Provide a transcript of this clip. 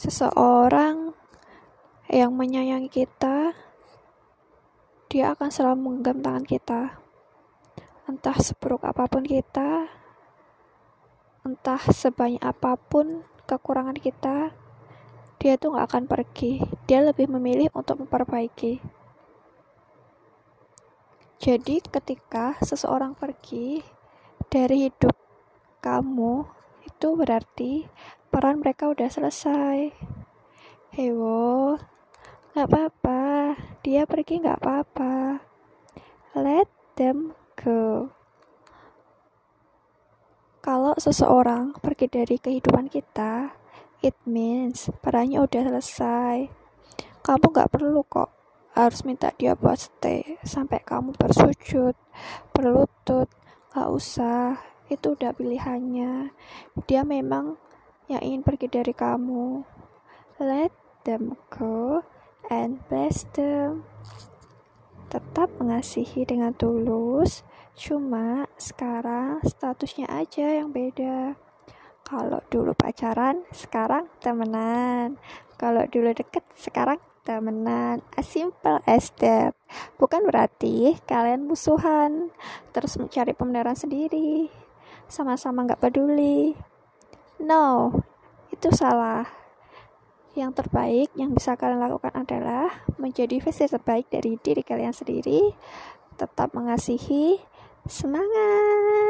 seseorang yang menyayangi kita, dia akan selalu menggenggam tangan kita. Entah seburuk apa pun kita, entah sebanyak apa pun kekurangan kita, dia tuh gak akan pergi. Dia lebih memilih untuk memperbaiki. Jadi, ketika seseorang pergi dari hidup kamu, itu berarti peran mereka udah selesai. Hewo, gak apa-apa, dia pergi gak apa-apa. Let them go. Kalau seseorang pergi dari kehidupan kita, it means perannya udah selesai. Kamu gak perlu kok harus minta dia buat stay sampai kamu bersujud, berlutut, gak usah. Itu udah pilihannya. Dia memang yang ingin pergi dari kamu. Let them go and bless them. Tetap mengasihi dengan tulus, cuma sekarang statusnya aja yang beda. Kalau dulu pacaran, sekarang temenan. Kalau dulu deket, sekarang temenan. As simple as that. Bukan berarti kalian musuhan, terus mencari pembenaran sendiri. Sama-sama gak peduli. No, itu salah. Yang terbaik yang bisa kalian lakukan adalah menjadi versi terbaik dari diri kalian sendiri, tetap mengasihi, semangat!